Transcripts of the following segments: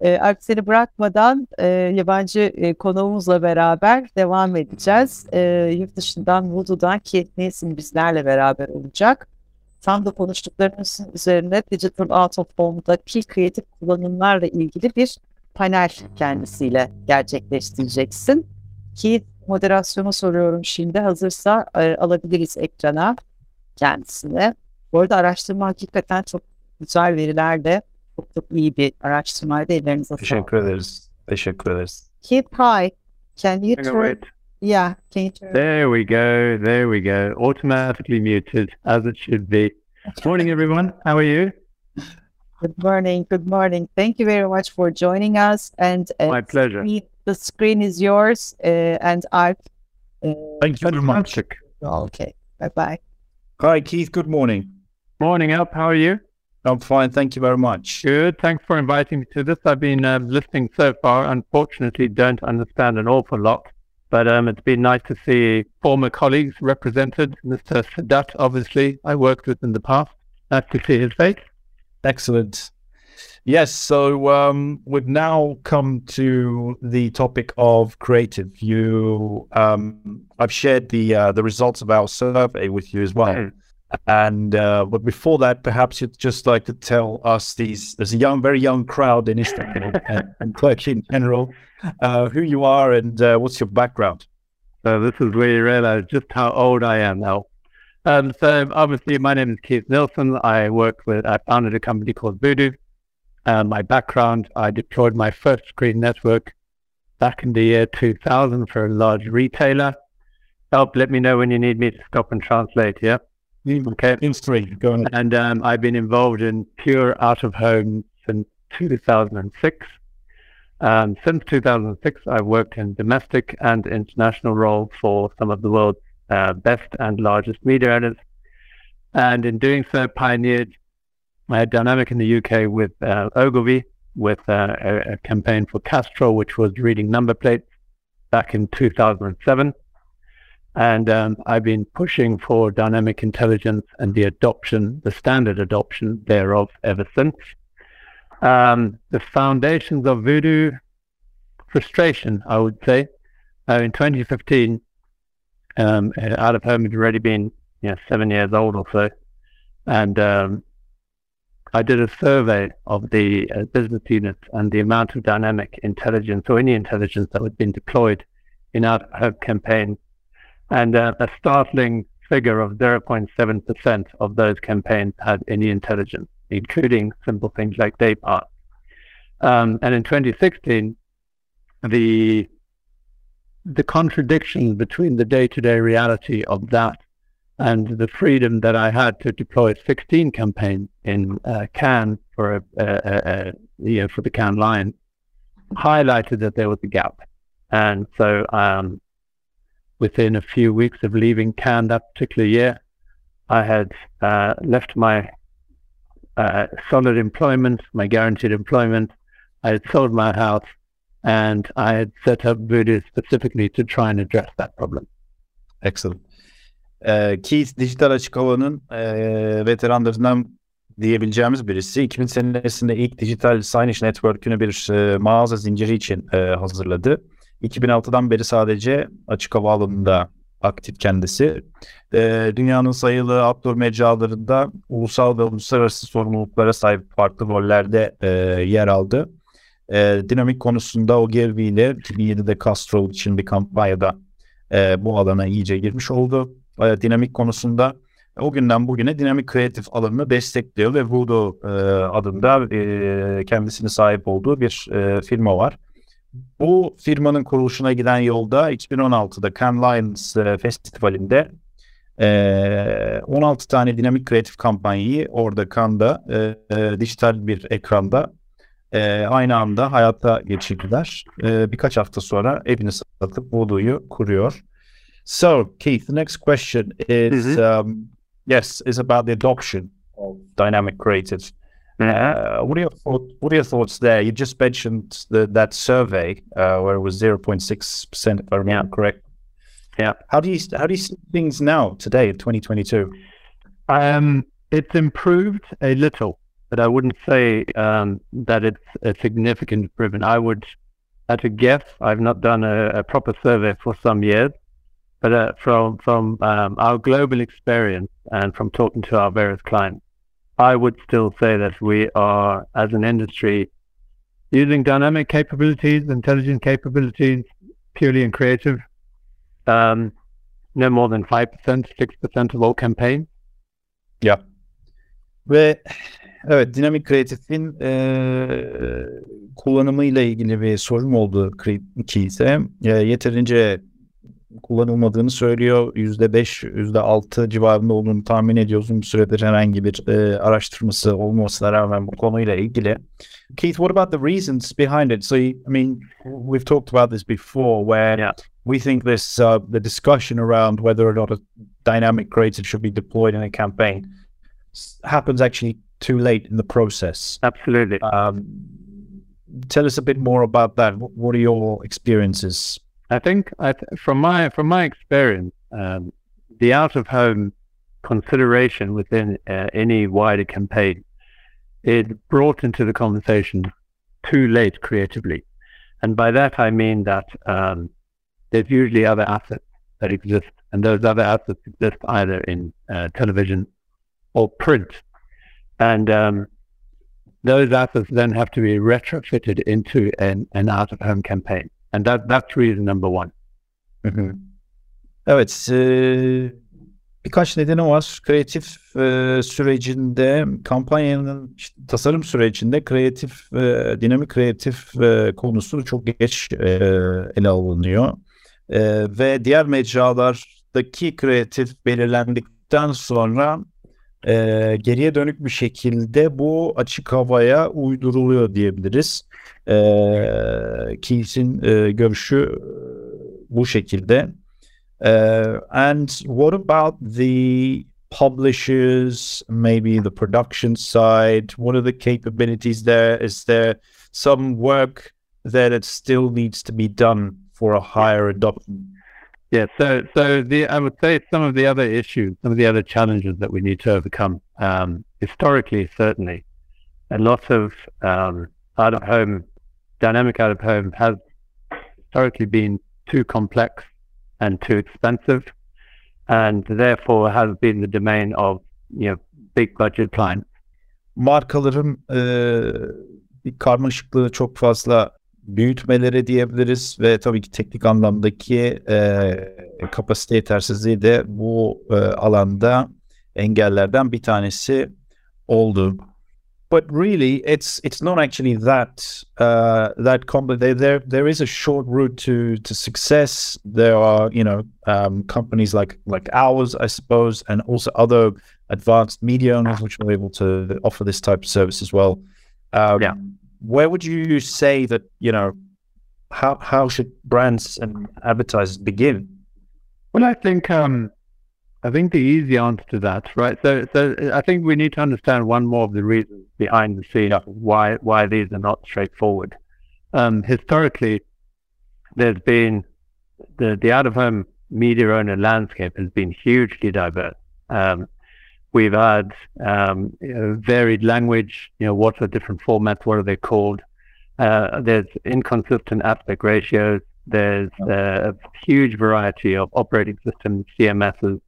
E, Alp seni bırakmadan e, yabancı e, konuğumuzla beraber devam edeceğiz. E, yurt dışından Voodoo'dan Keith Nielsen bizlerle beraber olacak. Tam da konuştuklarımızın üzerine Digital Out of Home'daki kreatif kullanımlarla ilgili bir panel kendisiyle gerçekleştireceksin. Ki moderasyonu soruyorum şimdi. Hazırsa e, alabiliriz ekrana kendisine. Bu arada araştırma hakikaten çok güzel verilerle çok çok iyi bir araştırmaydı. Ellerinize sağlık. Teşekkür ederiz. Teşekkür ederiz. Keep high. Can you turn? wait. Yeah, can you turn? There we go. There we go. Automatically muted as it should be. Morning, everyone. How are you? Good morning. Good morning. Thank you very much for joining us. And uh, My pleasure. screen- the screen is yours. Uh, and I. Uh, Thank you very much. Okay. Bye bye. Hi, Keith. Good morning. Morning, Alp. How are you? I'm fine. Thank you very much. Good. Thanks for inviting me to this. I've been um, listening so far. Unfortunately, don't understand an awful lot, but um, it's been nice to see former colleagues represented. Mr. Sadat, obviously, I worked with in the past. Nice to see his face. Excellent. Yes, so um, we've now come to the topic of creative. You, um, I've shared the uh, the results of our survey with you as well. Mm. And uh, but before that, perhaps you'd just like to tell us these there's a young, very young crowd in Istanbul and, and Turkey in general, uh, who you are and uh, what's your background. So this is where you realize just how old I am now. Um, so obviously, my name is Keith Nilsson. I work with, I founded a company called Voodoo. Uh, my background, I deployed my first screen network back in the year 2000 for a large retailer. Alp, let me know when you need me to stop and translate, yeah? Okay. In three, go on. And um, I've been involved in pure out of home since 2006. Um, since 2006, I've worked in domestic and international roles for some of the world's uh, best and largest media owners. And in doing so, pioneered my dynamic in the UK with uh, Ogilvy, with uh, a, a campaign for Castrol, which was reading number plates back in 2007. And um, I've been pushing for dynamic intelligence and the adoption, the standard adoption thereof ever since. Um, the foundations of Voodoo frustration, I would say. Uh, in 2015, um, out of home had already been you know, seven years old or so. And um, I did a survey of the uh, business units and the amount of dynamic intelligence or any intelligence that had been deployed in out of home campaigns and uh, a startling figure of 0.7% of those campaigns had any intelligence, including simple things like day part. Um, and in 2016, the the contradiction between the day-to-day reality of that and the freedom that I had to deploy 16 campaigns in uh, Cannes for a, a, a, a you know for the Cannes Lion highlighted that there was a gap, and so um, within a few weeks of leaving Cannes that particular year, I had uh, left my uh, solid employment, my guaranteed employment. I had sold my house and I had set up Voodoo specifically to try and address that problem. Excellent. Ee, Keith dijital açık havanın ee, veteranlarından diyebileceğimiz birisi. 2000 senesinde ilk dijital signage network'ünü bir ee, mağaza zinciri için ee, hazırladı. 2006'dan beri sadece açık hava alanında aktif kendisi. Ee, dünyanın sayılı outdoor mecralarında ulusal ve uluslararası sorumluluklara sahip farklı rollerde ee, yer aldı. Ee, dinamik konusunda Ogilvy ile 2007'de Castrol için bir kampanyada e, bu alana iyice girmiş oldu. E, dinamik konusunda o günden bugüne dinamik kreatif alanını destekliyor ve Voodoo e, adında e, kendisine sahip olduğu bir e, firma var. Bu firmanın kuruluşuna giden yolda 2016'da Cannes Lions e, Festivali'nde e, 16 tane dinamik kreatif kampanyayı orada Cannes'da e, e, dijital bir ekranda e, aynı anda hayata geçirdiler. E, birkaç hafta sonra evini satıp Voodoo'yu kuruyor. So, Keith, the next question is um, yes, is about the adoption of dynamic creative. Uh, what are your thought, what are your thoughts there? You just mentioned the, that survey uh, where it was zero point six percent, if I remember correct. Yeah. How do you how do you see things now today in twenty twenty two? Um, it's improved a little. but I wouldn't say um, that it's a significant improvement. I would, at a guess, I've not done a, a proper survey for some years, but uh, from from um, our global experience and from talking to our various clients, I would still say that we are, as an industry, using dynamic capabilities, intelligent capabilities, purely in creative, um, no more than 5%, 6% of all campaigns. Yeah. Ve evet dinamik kreatifin e, kullanımı ile ilgili bir sorun oldu Keith'e. E, yeterince kullanılmadığını söylüyor. %5, %6 civarında olduğunu tahmin ediyor. Uzun bir süredir herhangi bir e, araştırması olmamasına rağmen bu konuyla ilgili. Keith, what about the reasons behind it? So, I mean, we've talked about this before where yeah. we think this, uh, the discussion around whether or not a dynamic creative should be deployed in a campaign happens actually too late in the process. Absolutely. Um, tell us a bit more about that. What are your experiences? I think I th- from my from my experience, um, the out of home consideration within uh, any wider campaign is brought into the conversation too late creatively, and by that I mean that um, there's usually other assets that exist, and those other assets exist either in uh, television or print, and um, those assets then have to be retrofitted into an, an out of home campaign. And that, that's reason number one. Evet. E, birkaç nedeni var. Kreatif e, sürecinde kampanyanın işte, tasarım sürecinde kreatif e, dinamik kreatif e, konusu çok geç e, ele alınıyor. E, ve diğer mecralardaki kreatif belirlendikten sonra e, geriye dönük bir şekilde bu açık havaya uyduruluyor diyebiliriz. E, Keith'in e, görüşü bu şekilde. Uh, and what about the publishers, maybe the production side? What are the capabilities there? Is there some work there that still needs to be done for a higher adoption? Yeah, so so the I would say some of the other issues, some of the other challenges that we need to overcome. Um, historically, certainly, a lot of um, out of home, dynamic out of home has historically been too complex and too expensive, and therefore has been the domain of you know big budget clients. Markaların e, bir karmaşıklığı çok fazla büyütmeleri diyebiliriz ve tabii ki teknik anlamdaki e, kapasite yetersizliği de bu e, alanda engellerden bir tanesi oldu. But really, it's it's not actually that uh, that complicated. There there is a short route to to success. There are you know um, companies like like ours, I suppose, and also other advanced media owners which are able to offer this type of service as well. Um, yeah where would you say that you know how how should brands and advertisers begin? Well, I think um, I think the easy answer to that, right? So, so I think we need to understand one more of the reasons behind the scenes why why these are not straightforward. Um, historically, there's been the the out of home media owner landscape has been hugely diverse. Um, We've had um, varied language. You know, what are different formats? What are they called? Uh, there's inconsistent aspect ratios. There's uh, a huge variety of operating systems, CMSs.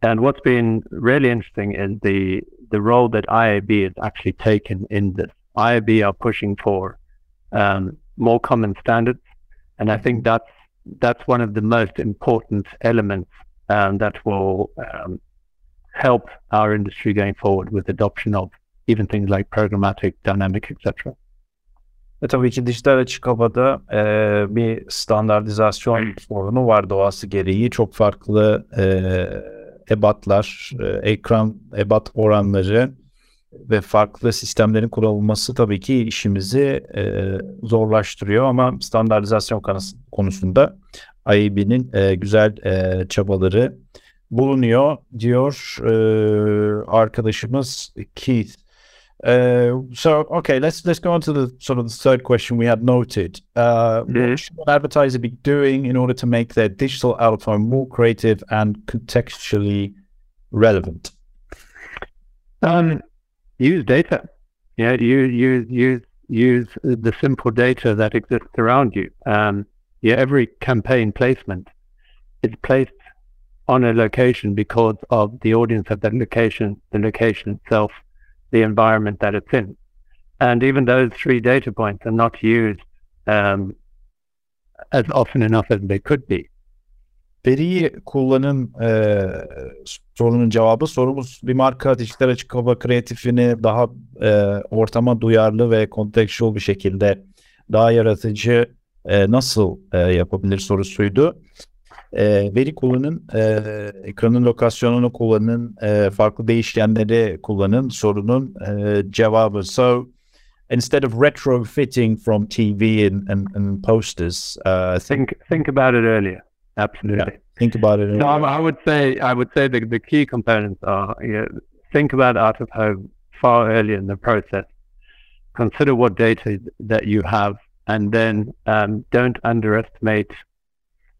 And what's been really interesting is the the role that IAB has actually taken in this. IAB are pushing for um, more common standards, and I think that's that's one of the most important elements um, that will um, help our industry going forward with adoption of even things like programmatic, dynamic, etc. Ve tabii ki dijital açık havada e, bir standartizasyon sorunu var doğası gereği. Çok farklı e, ebatlar, e, ekran ebat oranları ve farklı sistemlerin kurulması tabii ki işimizi e, zorlaştırıyor ama standartizasyon konusunda IAB'nin e, güzel e, çabaları bulunuyor diyor e, arkadaşımız Keith. Uh, so okay, let's let's go on to the sort of the third question we had noted. Uh. What should an advertiser be doing in order to make their digital out more creative and contextually relevant? Um, use data. You know, use use use use the simple data that exists around you. Um, yeah, every campaign placement is placed on a location because of the audience of that location, the location itself, the environment that it's in. And even those three data points are not used um, as often enough as they could be. Veriyi kullanın e, sorunun cevabı sorumuz bir marka dijital açık hava kreatifini daha e, ortama duyarlı ve contextual bir şekilde daha yaratıcı e, nasıl e, yapabilir sorusuydu. E, veri kullanın, e, ekranın lokasyonunu kullanın, e, farklı değişkenleri kullanın sorunun e, cevabı. So instead of retrofitting from TV and, and, and posters, uh, think think about it earlier. Absolutely. Yeah, think about it. No, I would say I would say the, the key components are you know, think about out of home far earlier in the process. Consider what data that you have, and then um, don't underestimate.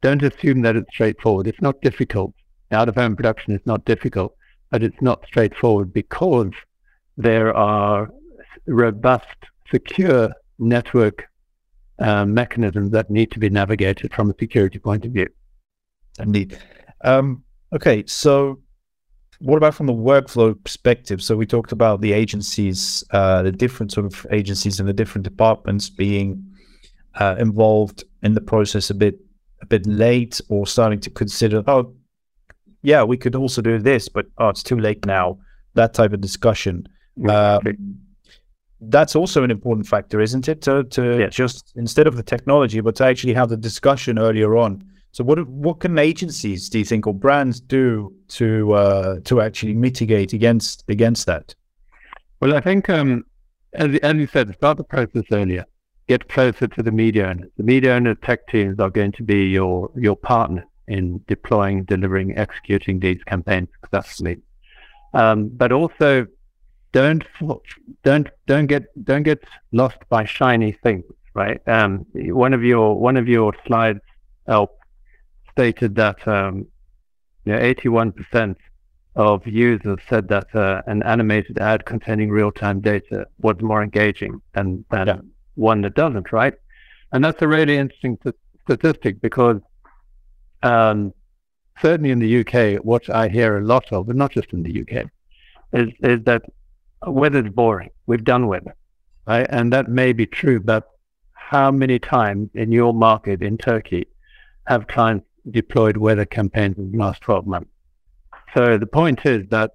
Don't assume that it's straightforward. It's not difficult. Out of home production is not difficult, but it's not straightforward because there are robust, secure network uh, mechanisms that need to be navigated from a security point of view. Indeed. Um, okay, so what about from the workflow perspective? So we talked about the agencies, uh, the different sort of agencies and the different departments being uh, involved in the process a bit, a bit late, or starting to consider, oh, yeah, we could also do this, but oh, it's too late now. That type of discussion. Um, that's also an important factor, isn't it? To to yeah. just instead of the technology, but to actually have the discussion earlier on so what what can agencies do you think or brands do to uh, to actually mitigate against against that? Well, I think um, as, as you said, start the process earlier. Get closer to the media owners. The media owner tech teams are going to be your your partner in deploying, delivering, executing these campaigns successfully. Um, but also, don't don't don't get don't get lost by shiny things. Right. Um, one of your one of your slides Alp stated that um, you know, 81% of users said that uh, an animated ad containing real-time data was more engaging than, than yeah. One that doesn't, right? And that's a really interesting statistic because um, certainly in the UK, what I hear a lot of, but not just in the UK, is, is that weather's boring. We've done weather, right? And that may be true, but how many times in your market in Turkey have clients deployed weather campaigns in the last 12 months. So the point is that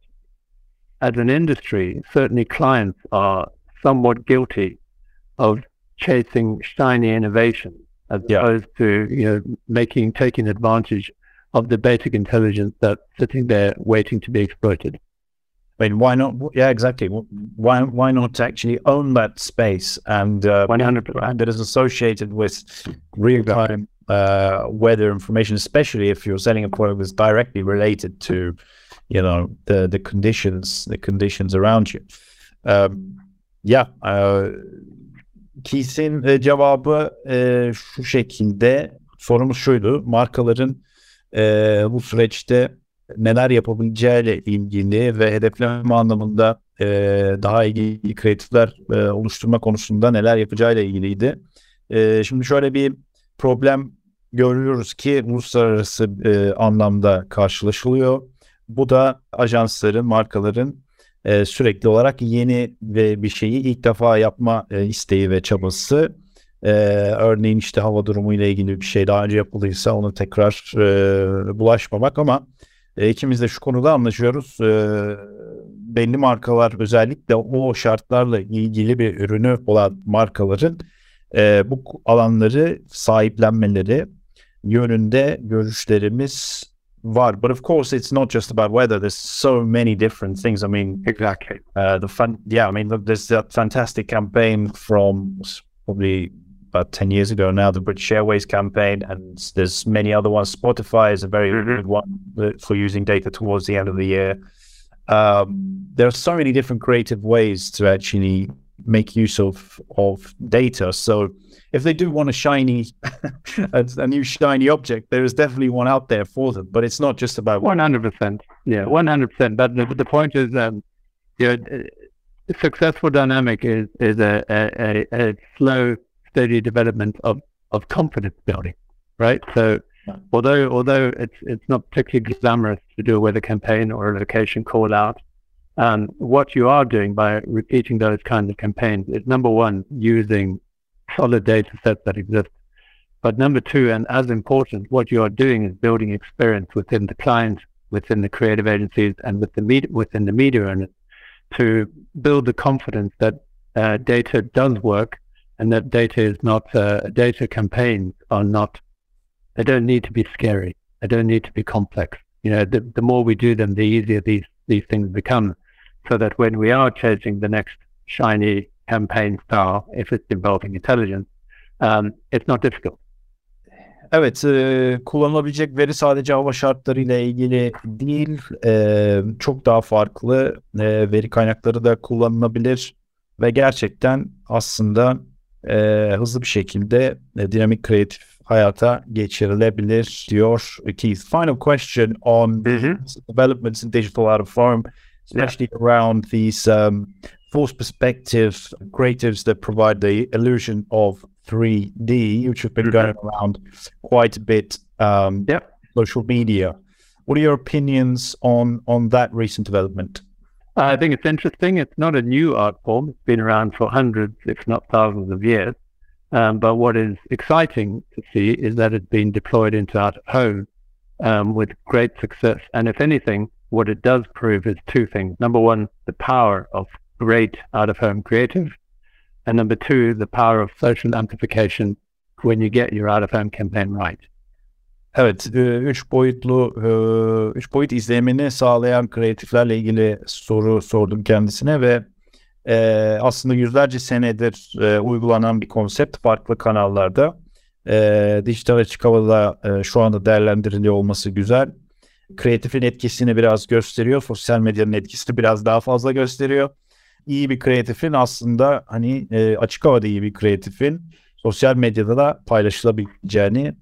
as an industry, certainly clients are somewhat guilty of chasing shiny innovation as yeah. opposed to you know making taking advantage of the basic intelligence that's sitting there waiting to be exploited. I mean, why not? Yeah, exactly. Why why not actually own that space and uh, 100% that is associated with real time uh, weather information, especially if you're selling a product that's directly related to, you know, the the conditions, the conditions around you. Um, yeah, uh, Keith'in e, cevabı e, şu şekilde. Sorumuz şuydu. Markaların e, bu süreçte neler yapabileceğiyle ilgili ve hedefleme anlamında e, daha iyi kreatifler e, oluşturma konusunda neler yapacağıyla ilgiliydi. E, şimdi şöyle bir problem görüyoruz ki uluslararası e, anlamda karşılaşılıyor. Bu da ajansların, markaların e, sürekli olarak yeni ve bir şeyi ilk defa yapma e, isteği ve çabası. E, örneğin işte hava durumu ile ilgili bir şey daha önce yapıldıysa onu tekrar e, bulaşmamak ama e, ikimiz de şu konuda anlaşıyoruz. E, belli markalar özellikle o şartlarla ilgili bir ürünü olan markaların e, bu alanları sahiplenmeleri yönünde görüşlerimiz var. But of course, it's not just about weather. There's so many different things. I mean, exactly. Uh, the fun, yeah. I mean, look, there's that fantastic campaign from probably about 10 years ago now, the British Airways campaign, and there's many other ones. Spotify is a very mm-hmm. good one for using data towards the end of the year. Um, there are so many different creative ways to actually make use of of data. So if they do want a shiny, a, a, new shiny object, there is definitely one out there for them. But it's not just about one hundred percent. Yeah, one hundred percent. But the, the point is, um, you know, successful dynamic is is a, a, a, slow, steady development of, of confidence building, right? So although although it's it's not particularly glamorous to do a weather campaign or a location call out, um, what you are doing by repeating those kinds of campaigns is number one, using solid data sets that exist. But number two, and as important, what you are doing is building experience within the client, within the creative agencies, and with the within the media owners to build the confidence that uh, data does work and that data is not uh, data campaigns are not they don't need to be scary. They don't need to be complex. You know the, the more we do them the easier these these things become so that when we are chasing the next shiny campaign star if it's involving intelligence um, it's not difficult. Evet, e, kullanılabilecek veri sadece hava şartlarıyla ilgili değil, e, çok daha farklı e, veri kaynakları da kullanılabilir ve gerçekten aslında e, hızlı bir şekilde e, dinamik kreatif hayata geçirilebilir diyor Keith. Final question on developments in digital of form, especially yeah. around these um, force perspective creatives that provide the illusion of 3D, which have been mm-hmm. going around quite a bit. Um, yep. Social media. What are your opinions on on that recent development? I think it's interesting. It's not a new art form. It's been around for hundreds, if not thousands, of years. Um, but what is exciting to see is that it's been deployed into out of home um, with great success. And if anything, what it does prove is two things. Number one, the power of great out of home creative, and number two, the power of social amplification when you get your out of home campaign right. Evet, e, üç boyutlu, e, üç boyut izlemini sağlayan kreatiflerle ilgili soru sordum kendisine ve e, aslında yüzlerce senedir uygulanan bir konsept farklı kanallarda. Dijital açık havada şu anda değerlendiriliyor olması güzel. Kreatifin etkisini biraz gösteriyor, sosyal medyanın etkisini biraz daha fazla gösteriyor. iyi bir kreatifin aslında hani e, açık havada iyi bir kreatifin sosyal medyada da paylaşılabileceğini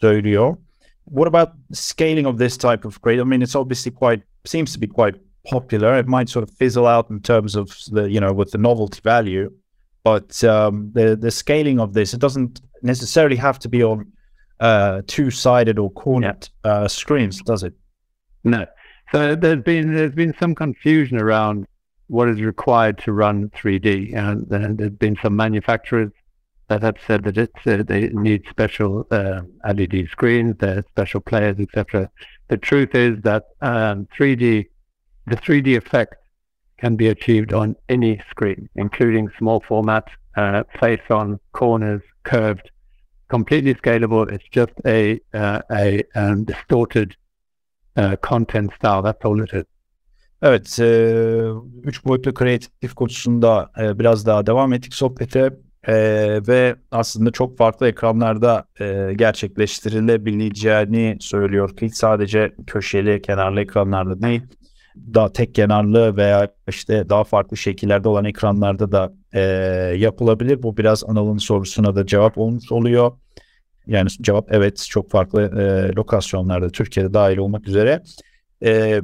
söylüyor. What about scaling of this type of creative? I mean, it's obviously quite seems to be quite popular. It might sort of fizzle out in terms of the you know with the novelty value, but um, the the scaling of this it doesn't necessarily have to be on uh, two sided or cornered uh, screens, does it? No. So there's been there's been some confusion around what is required to run 3D. And there have been some manufacturers that have said that it's, uh, they need special uh, LED screens, there's special players, etc. The truth is that um, 3D, the 3D effect can be achieved on any screen, including small format, uh, face on, corners, curved, completely scalable. It's just a uh, a um, distorted content style. That's all. Evet, e, üç boyutlu kreatif konusunda e, biraz daha devam ettik sohbete e, ve aslında çok farklı ekranlarda e, gerçekleştirilebileceğini söylüyor ki sadece köşeli, kenarlı ekranlarda değil, daha tek kenarlı veya işte daha farklı şekillerde olan ekranlarda da e, yapılabilir. Bu biraz Anıl'ın sorusuna da cevap olmuş oluyor. Yani cevap evet çok farklı e, lokasyonlarda Türkiye'de dahil olmak üzere. E,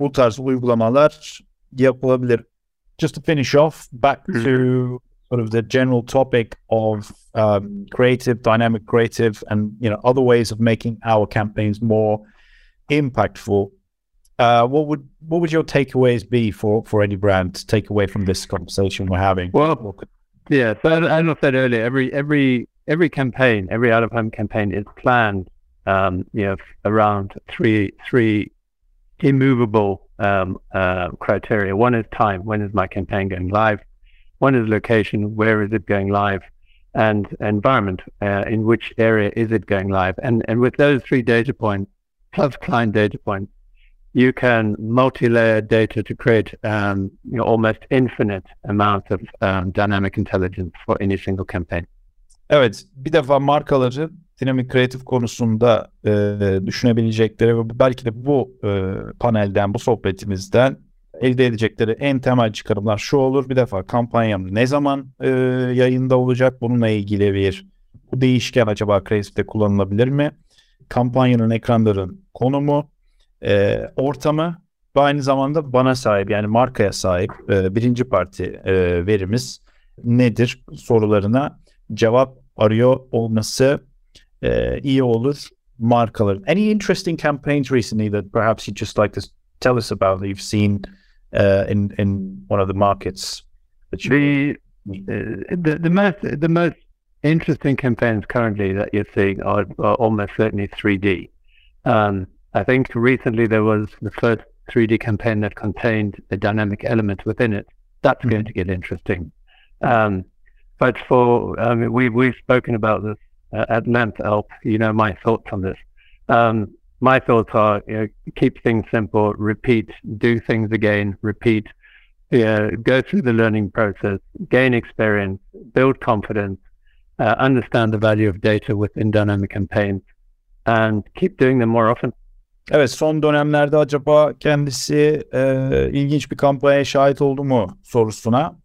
bu tarz uygulamalar yapılabilir. Just to finish off, back to sort of the general topic of um, creative, dynamic creative, and you know other ways of making our campaigns more impactful. Uh, what would what would your takeaways be for for any brand to take away from this conversation we're having? Well, yeah, as I said earlier, every every every campaign, every out of home campaign is planned, um, you know, around three three immovable um, uh, criteria. One is time. When is my campaign going live? One is location. Where is it going live? And environment. Uh, in which area is it going live? And and with those three data points plus client data points, you can multi-layer data to create um, you know, almost infinite amounts of um, dynamic intelligence for any single campaign. Evet, bir defa markaları dinamik kreatif konusunda e, düşünebilecekleri ve belki de bu e, panelden, bu sohbetimizden elde edecekleri en temel çıkarımlar şu olur. Bir defa kampanyam ne zaman e, yayında olacak? Bununla ilgili bir bu değişken acaba kreatifte kullanılabilir mi? Kampanyanın ekranların konumu, e, ortamı ve aynı zamanda bana sahip yani markaya sahip e, birinci parti e, verimiz nedir sorularına cevap arıyor olması e, iyi olur markaların. Any interesting campaigns recently that perhaps you'd just like to tell us about that you've seen uh, in in one of the markets that you The, uh, the the most the most interesting campaigns currently that you're seeing are, are almost certainly 3D. Um, I think recently there was the first 3D campaign that contained a dynamic element within it. That's going to get interesting. Um, but for mean, we we've spoken about this uh, at length, Alp. You know my thoughts on this. Um, my thoughts are you know, keep things simple, repeat, do things again, repeat, know, go through the learning process, gain experience, build confidence, uh, understand the value of data within dynamic campaigns, and keep doing them more often. Evet son dönemlerde acaba kendisi e, ilginç bir kampanyaya şahit oldu mu sorusuna.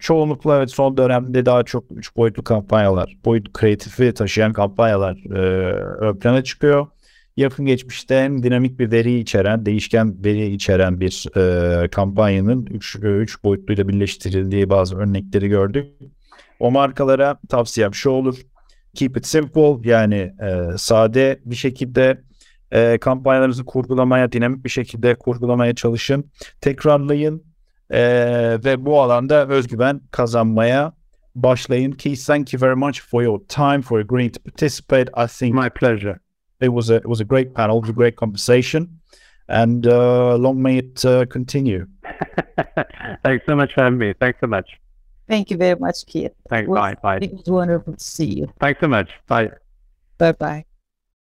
Çoğunlukla evet son dönemde daha çok üç boyutlu kampanyalar, boyut kreatifi taşıyan kampanyalar e, ön plana çıkıyor. Yakın geçmişte hem dinamik bir veri içeren, değişken veri içeren bir e, kampanyanın üç, üç boyutluyla birleştirildiği bazı örnekleri gördük. O markalara tavsiyem şu olur. Keep it simple yani e, sade bir şekilde e, kampanyalarınızı kurgulamaya, dinamik bir şekilde kurgulamaya çalışın. Tekrarlayın e, ve bu alanda özgüven kazanmaya başlayın. Keith, thank you very much for your time, for agreeing to participate. I think My pleasure. it was a it was a great panel, it was a great conversation, and uh, long may it uh, continue. Thanks so much for having me. Thanks so much. Thank you very much, Keith. Thanks. Well, Bye. Bye. It was wonderful to see you. Thanks so much. Bye. Bye bye.